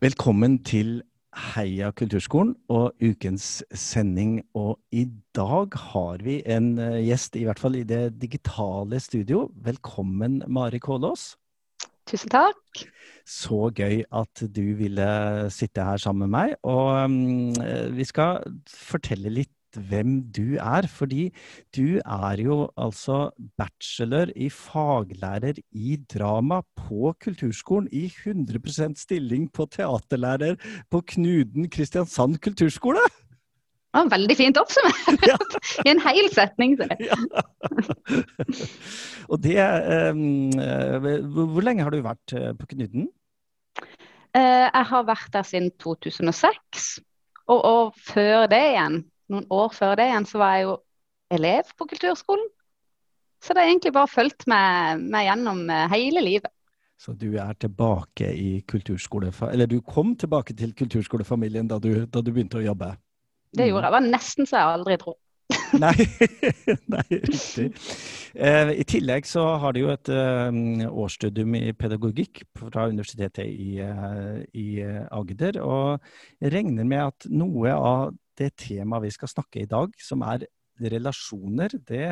Velkommen til Heia kulturskolen og ukens sending. Og i dag har vi en eh, gjest, i hvert fall i det digitale studio. Velkommen, Mari Kålås. Tusen takk. Så gøy at du ville sitte her sammen med meg. Og um, vi skal fortelle litt hvem du er, fordi du er jo altså bachelor i faglærer i drama på Kulturskolen i 100% stilling på teaterlærer på Knuden Kristiansand kulturskole! Ja, veldig fint oppsummert! Ja. I en hel setning. Ja. Og det um, Hvor lenge har du vært eh, på Knuden? Uh, jeg har vært der siden 2006. Og, og før det igjen noen år før det igjen så var jeg jo elev på kulturskolen. Så det har egentlig bare fulgt meg, meg gjennom eh, hele livet. Så du er tilbake i kulturskolefamilien Eller du kom tilbake til kulturskolefamilien da du, da du begynte å jobbe? Det gjorde jeg. Det var nesten så jeg aldri dro. nei, nei, riktig. Eh, I tillegg så har du jo et eh, årsstudium i pedagogikk fra Universitetet i, eh, i Agder. Og jeg regner med at noe av det temaet vi skal snakke i dag, som er relasjoner, det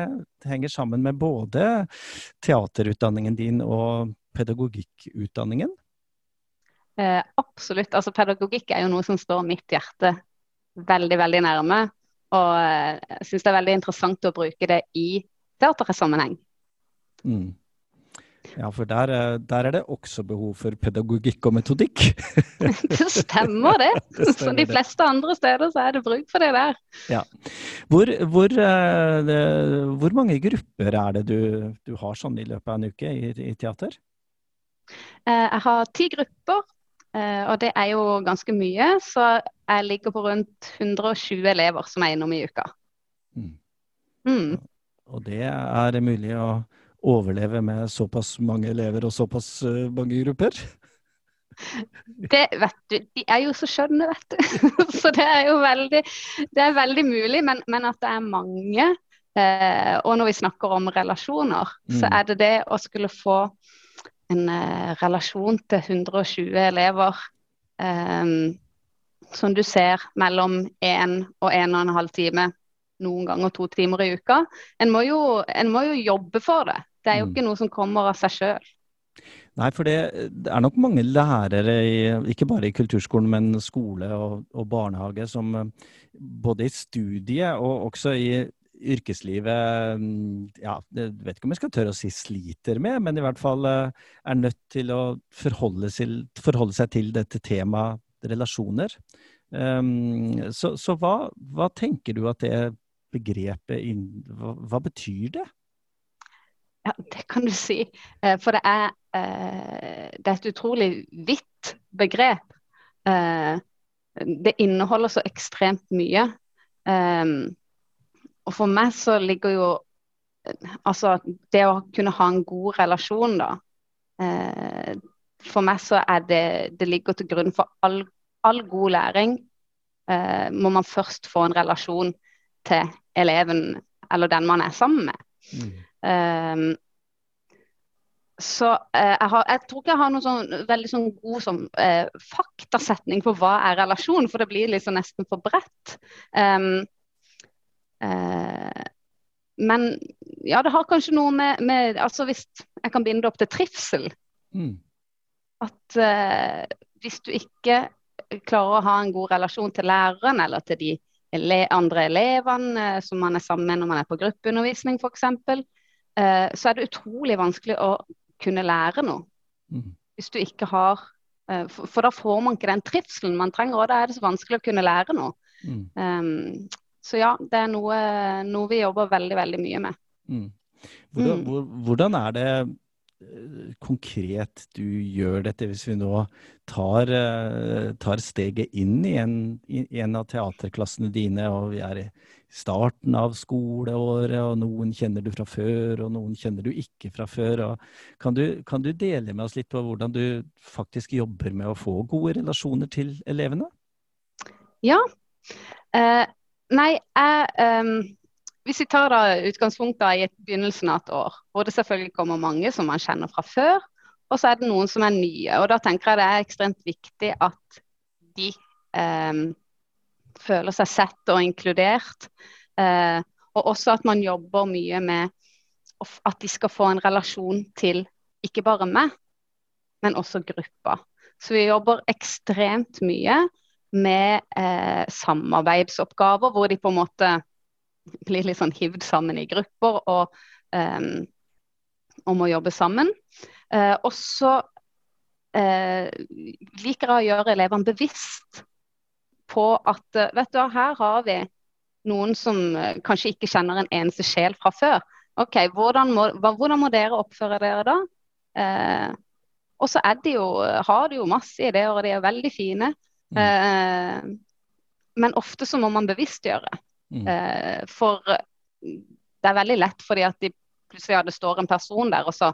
henger sammen med både teaterutdanningen din og pedagogikkutdanningen? Eh, absolutt. Altså, pedagogikk er jo noe som står mitt hjerte veldig, veldig nærme. Og eh, jeg syns det er veldig interessant å bruke det i teatersammenheng. Mm. Ja, for der, eh, der, er det også behov for pedagogikk og metodikk. det stemmer det. det stemmer de fleste andre steder så er det bruk for det der. Ja. Hvor, hvor, eh, hvor mange grupper er det du, du, har sånn i løpet av en uke i, i teater? Jeg har ti grupper, og det er jo ganske mye. Så jeg ligger på rundt 120 elever som er innom i uka. Mm. Mm. Og det er mulig å overleve med såpass mange elever og såpass uh, mange grupper? Det vet du, de er jo så skjønne, vet du. så det er jo veldig, det er veldig mulig. Men, men at det er mange, eh, og når vi snakker om relasjoner, mm. så er det det å skulle få en eh, relasjon til 120 elever eh, som du ser mellom én og en og en halv time, noen ganger to timer i uka. En må jo, en må jo jobbe for det. Det er jo mm. ikke noe som kommer av seg sjøl. Nei, for det, det, er nok mange lærere, i, ikke bare i kulturskolen, men skole og, og, barnehage, som eh, både i studiet og også i yrkeslivet mm, ja, jeg vet ikke om jeg skal tørre å si sliter med, men i hvert fall eh, er nødt til å forholde, til, forholde seg til dette temaet relasjoner. Um, så, så hva, hva, tenker du at det begrepet hva, hva betyr det? Ja, det kan du si. Eh, for det er, eh, det er et utrolig vidt begrep. Det inneholder så ekstremt mye. Og for meg så ligger jo Altså det å kunne ha en god relasjon, da. For meg så er det Det ligger til grunn for all, all god læring. Må man først få en relasjon til eleven eller den man er sammen med. Mm. Eh, så jeg, har, jeg, tror ikke jeg har noen sånn, veldig sånn god sånn, uh, faktasetning for hva er relasjon, for det blir liksom nesten for bredt. Um, uh, men ja, det har kanskje noe med, med, Altså hvis jeg kan binde det opp til trivsel. Mm. At hvis du ikke klarer å ha en god relasjon til læreren eller til de ele andre elevene som man er sammen med når man er på gruppeundervisning f.eks., Eh, så er det utrolig vanskelig å kunne lære noe. Mm. Hvis du ikke har eh, for, for, da får man ikke den trivselen man trenger, og da er det så vanskelig å kunne lære noe. Mm. Um, så ja, det er noe, noe, vi jobber veldig, veldig mye med. Mm. Hvordan, mm. hvordan, er det eh, konkret du gjør dette, hvis vi nå tar, tar steget inn i en, i en, av teaterklassene dine, og vi er i starten av skoleåret, og noen kjenner du fra før, og noen kjenner du ikke fra før. Kan du, kan, du, dele med oss litt på hvordan du faktisk jobber med å få gode relasjoner til elevene? Ja. Eh, nei, jeg um, Hvis vi tar da utgangspunkt i begynnelsen av et år, hvor det selvfølgelig kommer mange som man kjenner fra før, og så er det noen som er nye. Og da tenker jeg det er ekstremt viktig at de um, føler seg sett og inkludert. Uh, og også at man jobber mye med at de skal få en relasjon til ikke bare meg, men også gruppa. Så vi jobber ekstremt mye med eh, samarbeidsoppgaver, hvor de på en måte blir litt sånn hivd sammen i grupper og eh, om å jobbe sammen. Eh, og så eh, liker jeg å gjøre elevene bevisst på at eh, vet du, her har vi noen som eh, kanskje ikke kjenner en eneste sjel fra før. OK, hvordan må, hvordan må dere oppføre dere da? Og så de har de jo masse ideer, og de er veldig fine. Mm. Eh, men ofte så må man bevisstgjøre. Mm. Eh, for det er veldig lett fordi at de plutselig ja, det står en person der, og så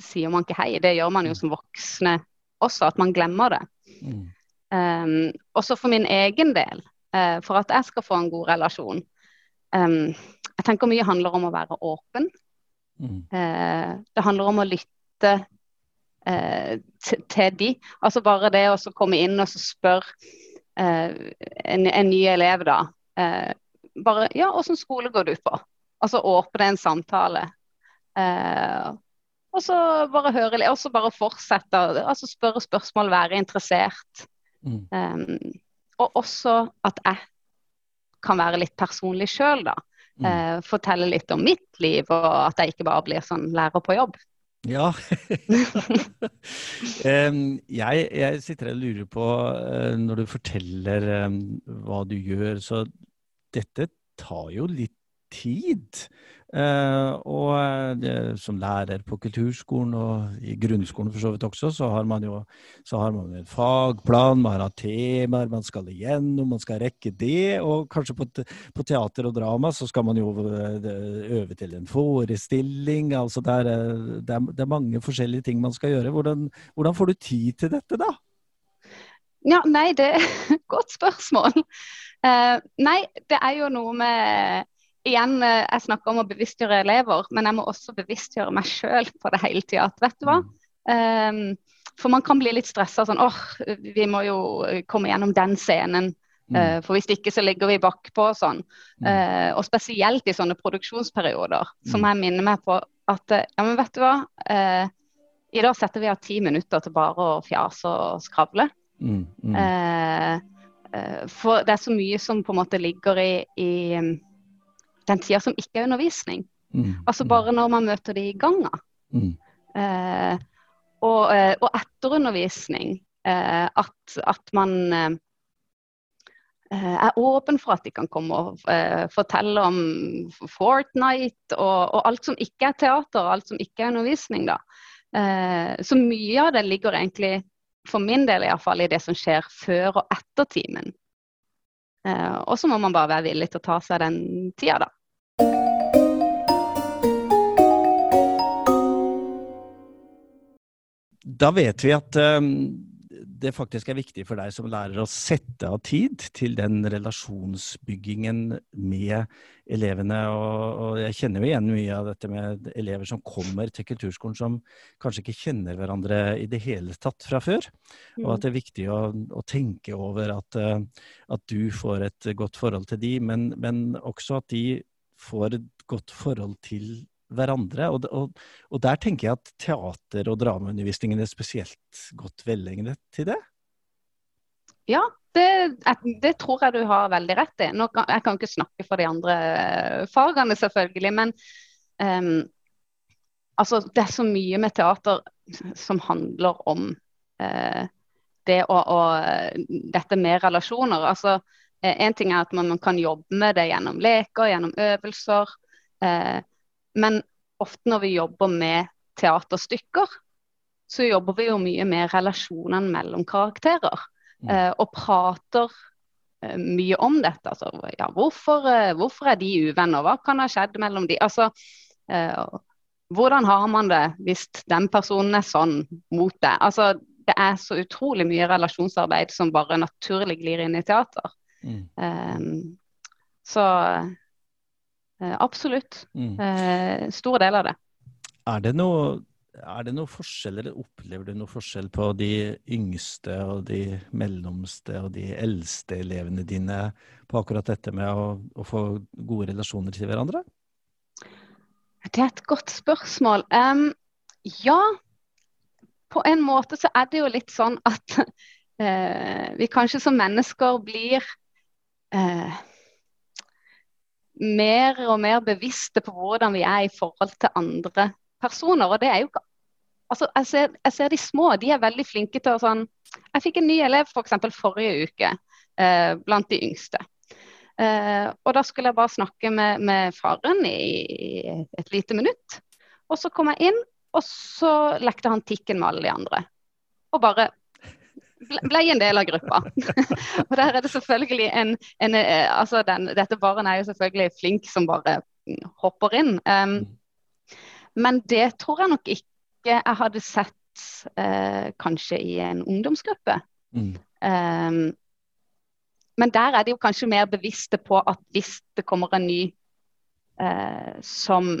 sier man ikke hei. Det gjør man jo mm. som voksne også, at man glemmer det. Mm. Um, også for min egen del, uh, for at jeg skal få en god relasjon. Um, jeg tenker mye handler om å være åpen. Mm. Uh, det handler om å lytte uh, til de. Altså bare det å komme inn og spørre en, en, ny elev, da. bare ja, åssen skole går du på? Altså åpne en samtale. og så bare høre Og så bare fortsette. Altså spørre spørsmål, være interessert. Mm. Um, og også at jeg kan være litt personlig sjøl, da. Mm. Uh, fortelle litt om mitt liv, og at jeg ikke bare blir sånn lærer på jobb. Ja. jeg, jeg, sitter og lurer på, uh, når du forteller hva du gjør, så dette tar jo litt tid. Uh, og det, som lærer på kulturskolen og i grunnskolen for så vidt også, så har man jo har man en fagplan, man har temaer man skal igjennom, man skal rekke det. Og kanskje på, på teater og drama så skal man jo uh, øve til en forestilling. altså det er, det, er, det er, mange forskjellige ting man skal gjøre. Hvordan, hvordan får du tid til dette, da? Ja, nei, det er et godt spørsmål. nei, det er jo noe med igjen, eh, jeg snakker om å bevisstgjøre elever, men jeg må også bevisstgjøre meg sjøl på det hele tida. Vet du hva? Um, for man kan bli litt stressa sånn åh, oh, vi må jo komme gjennom den scenen. Mm. Uh, for hvis ikke så ligger vi bakpå og sånn. Mm. Uh, og spesielt i sånne produksjonsperioder, mm. jeg minner meg på at ja, men vet du hva. Uh, I dag setter vi av ti minutter til bare å fjase og skravle. Mm. for det er så mye som på en måte ligger i, i den tida som ikke er undervisning. Mm. Altså bare når man møter de i ganga. Mm. Eh, og, eh, og, etterundervisning. Eh, at, at, man eh, er åpen for at de kan komme og eh, fortelle om Fortnite og, og, alt som ikke er teater, alt som ikke er undervisning. da. Eh, så mye av det ligger egentlig, for min del iallfall, i det som skjer før og etter timen. og så må man bare være villig til å ta seg den tida, da. Da vet vi at um, det faktisk er viktig for deg som lærer å sette av tid til den relasjonsbyggingen med elevene. Og, jeg kjenner jo igjen mye av dette med elever som kommer til kulturskolen som kanskje ikke kjenner hverandre i det hele tatt fra før. Og at mm. det er viktig å, å tenke over at, uh, at, du får et godt forhold til de, men, men også at de får et godt forhold til hverandre. Og, og, og, der tenker jeg at teater- og dramaundervisningen er spesielt godt velegnet til det. Ja, det, det, tror jeg du har veldig rett i. Kan, jeg kan ikke snakke for de andre eh, fagene, selvfølgelig. Men um, altså, det er så mye med teater som handler om uh, det å, og, dette med relasjoner. Altså, en ting er at man, man, kan jobbe med det gjennom leker, gjennom øvelser. Eh, men ofte når vi jobber med teaterstykker, så jobber vi jo mye med relasjonene mellom karakterer. Mm. Eh, og prater eh, mye om dette. Altså, ja, hvorfor, eh, hvorfor, er de uvenner? Hva kan ha skjedd mellom de? Altså, eh, hvordan har man det hvis den personen er sånn mot deg? Altså, det er så utrolig mye relasjonsarbeid som bare naturlig glir inn i teater. Mm. Um, så Eh, absolutt. Mm. Eh, stor del av det. Er det noe er det noen forskjell, eller opplever du noe forskjell på de yngste og de mellomste og de eldste elevene dine på akkurat dette med å, å få gode relasjoner til hverandre? Det er et godt spørsmål. Um, ja, på en måte så er det jo litt sånn at uh, vi kanskje som mennesker blir uh, mer og mer bevisste på hvordan vi er i forhold til andre personer. Og det er jo ikke Altså, jeg ser, jeg ser, de små, de er veldig flinke til å sånn Jeg fikk en ny elev f.eks. For forrige uke, eh, blant de yngste. Eh, og da skulle jeg bare snakke med, med faren i, i, et lite minutt. Og så kom jeg inn, og så lekte han tikken med alle de andre. Og bare ble, en del av gruppa. og der er det selvfølgelig en, en eh, altså den, Dette barnet er jo selvfølgelig flink som bare hopper inn. Um, men det tror jeg nok ikke jeg hadde sett uh, kanskje i en ungdomsgruppe. Mm. Um, men der er de jo kanskje mer bevisste på at hvis det kommer en ny uh, som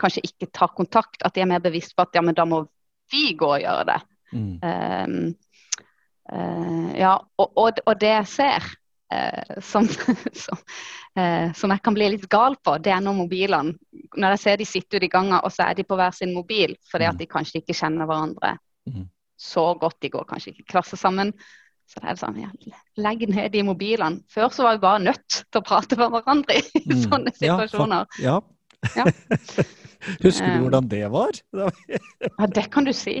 kanskje ikke tar kontakt, at de er mer bevisst på at ja, men da må vi gå og gjøre det. Mm. Um, uh, ja, og, og, og, det jeg ser, uh, som, som, uh, som, jeg kan bli litt gal på, det er når mobilene Når jeg ser de sitter ute i gangen, og så er de på hver sin mobil fordi at mm. de kanskje ikke kjenner hverandre mm. så godt. De går kanskje ikke i klasse sammen. Så det er sånn, ja, Legg ned de mobilene. Før så var vi bare nødt til å prate med hverandre i mm. sånne situasjoner. Ja, ja. Husker du hvordan det var? ja, det kan du si.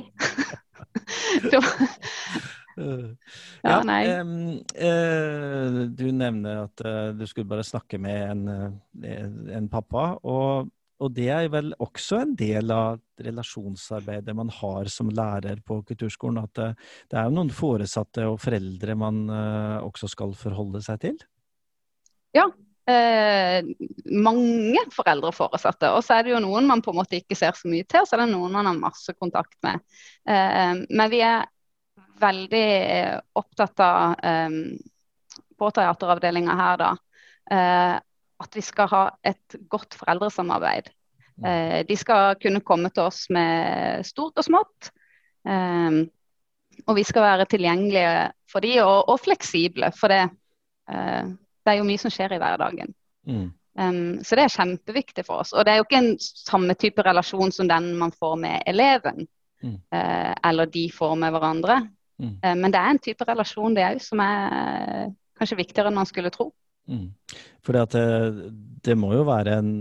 Ja, nei. Uh, du nevner at uh, du skulle bare snakke med en, uh, en pappa. Og, og, det er vel også en del av relasjonsarbeidet man har som lærer på kulturskolen. At det er jo noen foresatte og foreldre man også skal forholde seg til? Ja, Eh, mange foreldre foresatte. Og så er det jo noen man på en måte ikke ser så mye til, og så er det noen man har masse kontakt med. Eh, men vi er veldig eh, opptatt av um, på teateravdelinga her, da, uh, at vi skal ha et godt foreldresamarbeid. Uh, de skal kunne komme til oss med stort og smått. Um, og vi skal være tilgjengelige for de, og, og fleksible, for det, uh, det er jo mye som skjer i hverdagen. Mm. Um, så det er kjempeviktig for oss. Og det er jo ikke en samme type relasjon som den man får med eleven, mm. uh, eller de får med hverandre. Mm. Eh, men det er en type relasjon det òg som er kanskje viktigere enn man skulle tro. Mm. For det, det, må jo være en,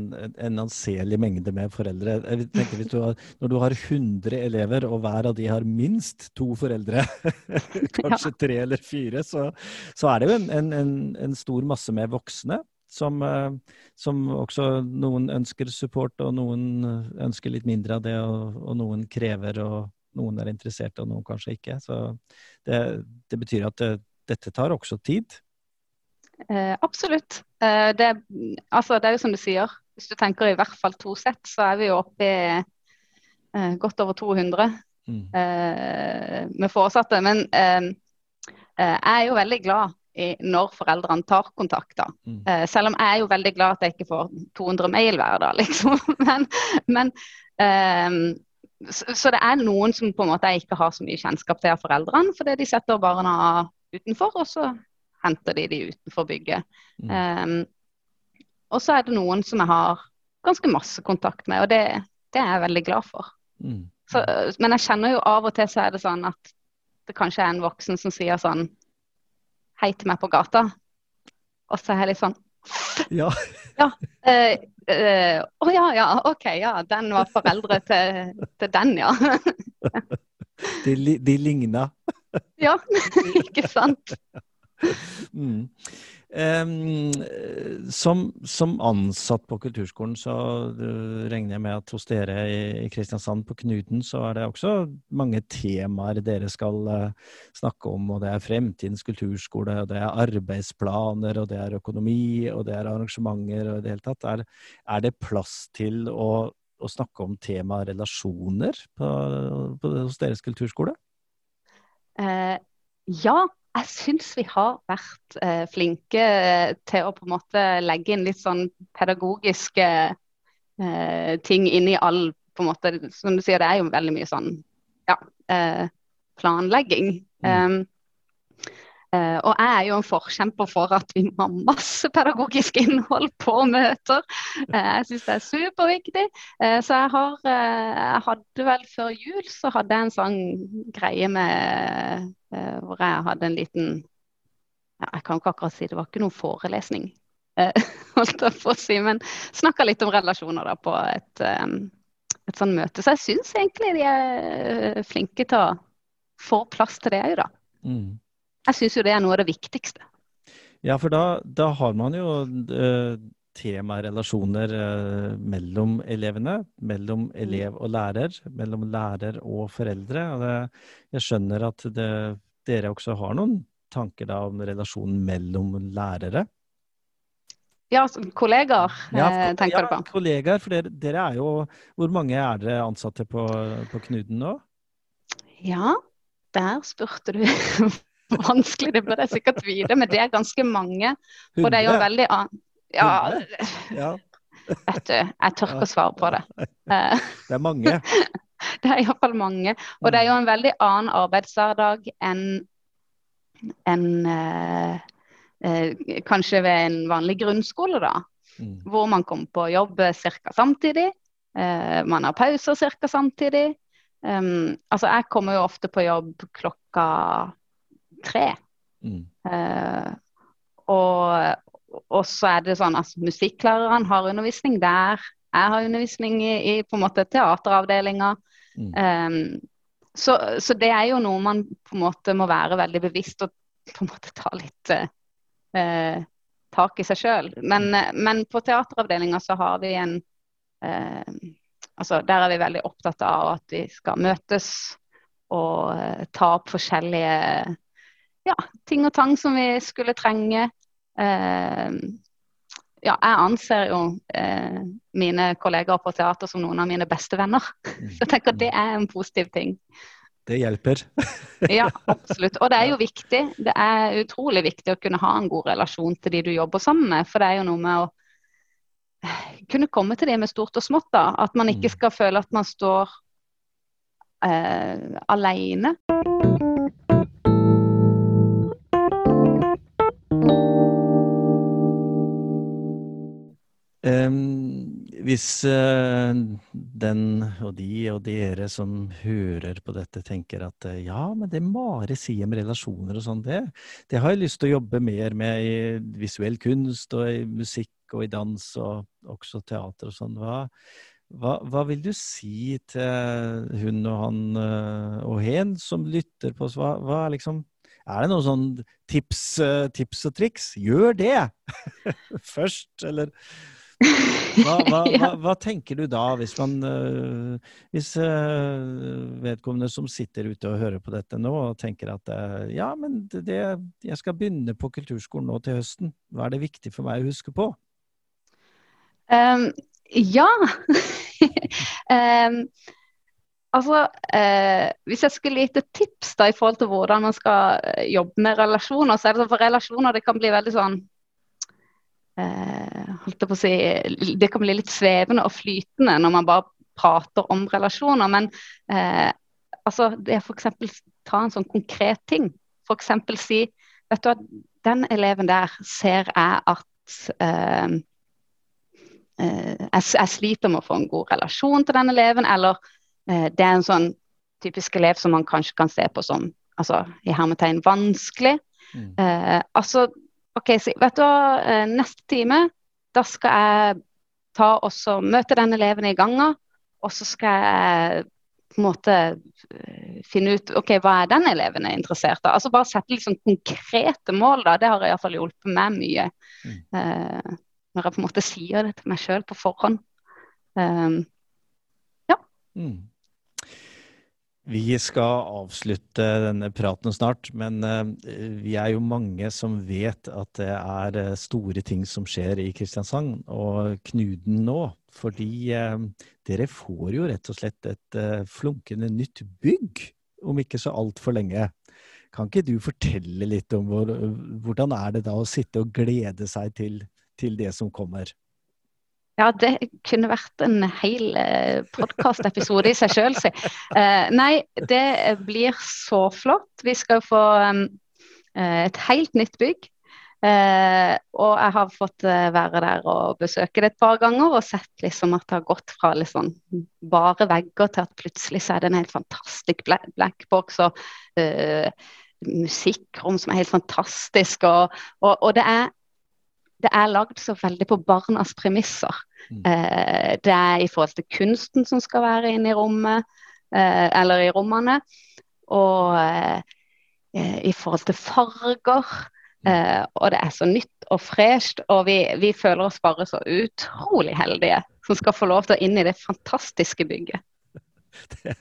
en anselig mengde med foreldre. Jeg tenker du har, Når du har 100 elever, og hver av de har minst to foreldre, kanskje ja. tre eller fire, så, så, er det jo en, en, en stor masse med voksne. Som, eh, som, også noen ønsker support, og noen ønsker litt mindre av det, og, og noen krever og noen er interessert, og noen kanskje ikke. Så det, det betyr at det, dette tar også tid. Eh, absolutt. Eh, det, altså, det, er jo som du sier, hvis du tenker i hvert fall to sett, så er vi jo oppe i eh, godt over 200 mm. Eh, med foresatte. Men eh, eh, jeg er jo veldig glad i når foreldrene tar kontakt. da. Mm. selv om jeg er jo veldig glad at jeg ikke får 200 mail hver dag, liksom. men, men så, det er noen som på en måte ikke har så mye kjennskap til av foreldrene, fordi de setter barna utenfor, og så henter de de utenfor bygget. Mm. Um, og så er det noen som jeg har ganske masse kontakt med, og det, det er jeg veldig glad for. Mm. Så, men jeg kjenner jo av og til så er det sånn at det kanskje er en voksen som sier sånn Hei til meg på gata. Og så er jeg litt sånn Ja. ja eh, å uh, oh, ja, ja, OK, ja. Den var foreldre til, til den, ja. de, de ligna. ja, ikke sant. Mm. Som, som, ansatt på kulturskolen, så regner jeg med at hos dere i Kristiansand på Knuten, så er det også mange temaer dere skal uh, snakke om. Og det er fremtidens kulturskole, og det er arbeidsplaner, og det er økonomi, og det er arrangementer og i det hele tatt. Er, er det plass til å, å, snakke om temaet relasjoner på, på, hos deres kulturskole? Eh, ja, jeg syns vi har vært eh, flinke eh, til å på en måte legge inn litt sånn pedagogiske eh, ting inn i all på en måte, som du sier, det er jo veldig mye sånn ja, eh, planlegging. Mm. Um, og jeg er jo en forkjemper for at vi må ha masse pedagogisk innhold på møter. Uh, jeg syns det er superviktig. Uh, så jeg har Jeg hadde vel før jul så hadde jeg en sånn greie med hvor jeg hadde en liten Jeg kan ikke akkurat si det var ikke noen forelesning, holdt jeg på å si, men snakka litt om relasjoner da på et, et sånt møte. Så jeg syns egentlig de er flinke til å få plass til det òg, da. Mm. Jeg syns jo det er noe av det viktigste. Ja, for da, da har man jo uh, temarelasjoner uh, mellom elevene. Mellom mm. elev og lærer. Mellom lærer og foreldre. Og det, jeg skjønner at det, dere også har noen tanker da om relasjonen mellom lærere. Ja, kollegaer, ja, eh, tenker ja, du på? Ja, kollegaer. For dere, dere, er jo Hvor mange er dere ansatte på, på Knuden nå? Ja, der spurte du vanskelig, det bør jeg sikkert vite, men det er ganske mange. Og det er jo veldig Ja, ja. vet du, jeg tør ikke å svare på det. Det er mange. Det er iallfall mange. Og det er jo en veldig annen arbeidshverdag enn en, eh, eh, kanskje ved en vanlig grunnskole, da. Mm. Hvor man kommer på jobb ca. samtidig. Eh, man har pauser ca. samtidig. Um, altså, jeg kommer jo ofte på jobb klokka tre. Mm. Uh, og, og, så er det sånn at musikklæreren har undervisning der. Jeg har undervisning i, i på en måte teateravdelinga. Mm. Um, så, så, det er jo noe man på en måte må være veldig bevisst og på en måte ta litt uh, tak i seg sjøl. Men, mm. men, på teateravdelinga så har vi en uh, Altså, der er vi veldig opptatt av at vi skal møtes og ta opp forskjellige ja, ting og tang som vi skulle trenge. Eh, ja, jeg anser jo eh, mine kollegaer på teater som noen av mine beste venner. Så jeg tenker at det er en positiv ting. Det hjelper. ja, absolutt. Og det er jo viktig. Det er utrolig viktig å kunne ha en god relasjon til de du jobber sammen med. For det er jo noe med å kunne komme til det med stort og smått. da, At man ikke mm. skal føle at man står eh, alene. Hvis uh, den og de og dere som hører på dette, tenker at uh, ja, men det Mare sier med relasjoner og sånn, det, det, har jeg lyst til å jobbe mer med i visuell kunst og i musikk og i dans og også teater og sånn. Hva, hva, hva, vil du si til hun og han uh, og hen som lytter på oss? Hva, hva liksom er det noen sånn tips, tips og triks? Gjør det først, eller hva, hva, hva, hva, tenker du da, hvis man uh, Hvis uh, vedkommende som sitter ute og hører på dette nå, og tenker at uh, ja, men det, jeg skal begynne på kulturskolen nå til høsten, hva er det viktig for meg å huske på? Um, ja. um, altså, hvis jeg skulle gitt et tips da i forhold til hvordan man skal jobbe med relasjoner, så er det sånn for relasjoner det kan bli veldig sånn eh, holdt jeg på å si, Det kan bli litt svevende og flytende når man bare prater om relasjoner. Men eh, altså, det er f.eks. ta en sånn konkret ting. F.eks. si vet du at den eleven der ser jeg at eh, eh, jeg, jeg, sliter med å få en god relasjon til den eleven, eller eh, det er en sånn typisk elev som man kanskje kan se på som altså, i hermetegn vanskelig. Mm. Eh, altså OK, si, vet du eh, neste time da skal jeg ta og møte den eleven i ganga, og så skal jeg på en måte eh, finne ut ok, hva er den eleven er interessert av. Altså Bare sette liksom konkrete mål. da, Det har iallfall hjulpet meg mye. Mm. Uh, når jeg på en måte sier det til meg sjøl på forhånd. Um, ja. Mm. Vi skal avslutte denne praten snart, men uh, vi er jo mange som vet at det er uh, store ting som skjer i Kristiansand og Knuden nå. Fordi uh, dere får jo rett og slett et flunkende nytt bygg om ikke så altfor lenge. Kan ikke du fortelle litt om hvor, hvordan er det da å sitte og glede seg til, til det som kommer? Ja, det kunne vært en hel eh, podkastepisode i seg sjøl, si. Eh, nei, det blir så flott. Vi skal få um, et helt nytt bygg. Eh, og jeg har fått eh, være der og besøke det et par ganger og sett liksom at det har gått fra liksom bare vegger til at plutselig så er det en helt fantastisk black box og uh, musikkrom som er helt fantastisk. Og, og, og det er det er lagd så veldig på barnas premisser. Mm. Eh, det er i forhold til kunsten som skal være inne i rommet, eh, eller i rommene. Og eh, eh i forhold til farger. Mm. Eh, og det er så nytt og fresht. Og vi, vi, føler oss bare så utrolig heldige som skal få lov til å inn i det fantastiske bygget. Det,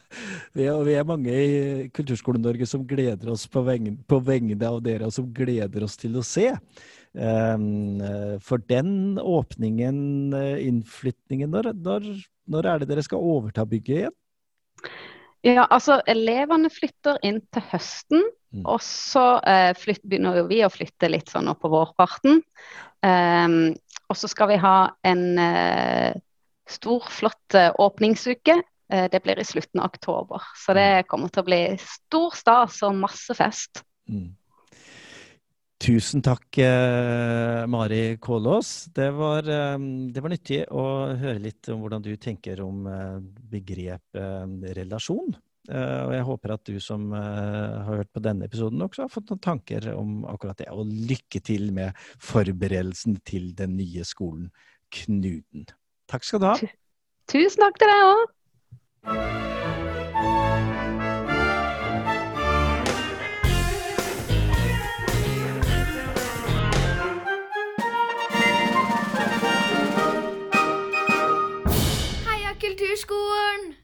vi, er, vi, er, mange i Kulturskolen-Norge som gleder oss på vegne, på vegne av dere, og som gleder oss til å se. Eh, for den åpningen, innflytningen, når, når, når, er det dere skal overta bygget igjen? Ja, altså Elevene flytter inn til høsten. Mm. Og så eh, flytt, begynner vi å flytte litt sånn på vårparten. Um, og så skal vi ha en eh, stor, flott eh, åpningsuke. Eh, det blir i slutten av oktober. Så det mm. kommer til å bli stor stas og masse fest. Mm. Tusen takk, eh, Mari Kålås. Det var, eh, det var, nyttig å høre litt om hvordan du tenker om begrepet relasjon. Og jeg håper at du som har hørt på denne episoden, også har fått noen tanker om akkurat det. Og lykke til med forberedelsen til den nye skolen Knuten. Takk skal du ha. Tusen takk til deg òg. Kulturskolen!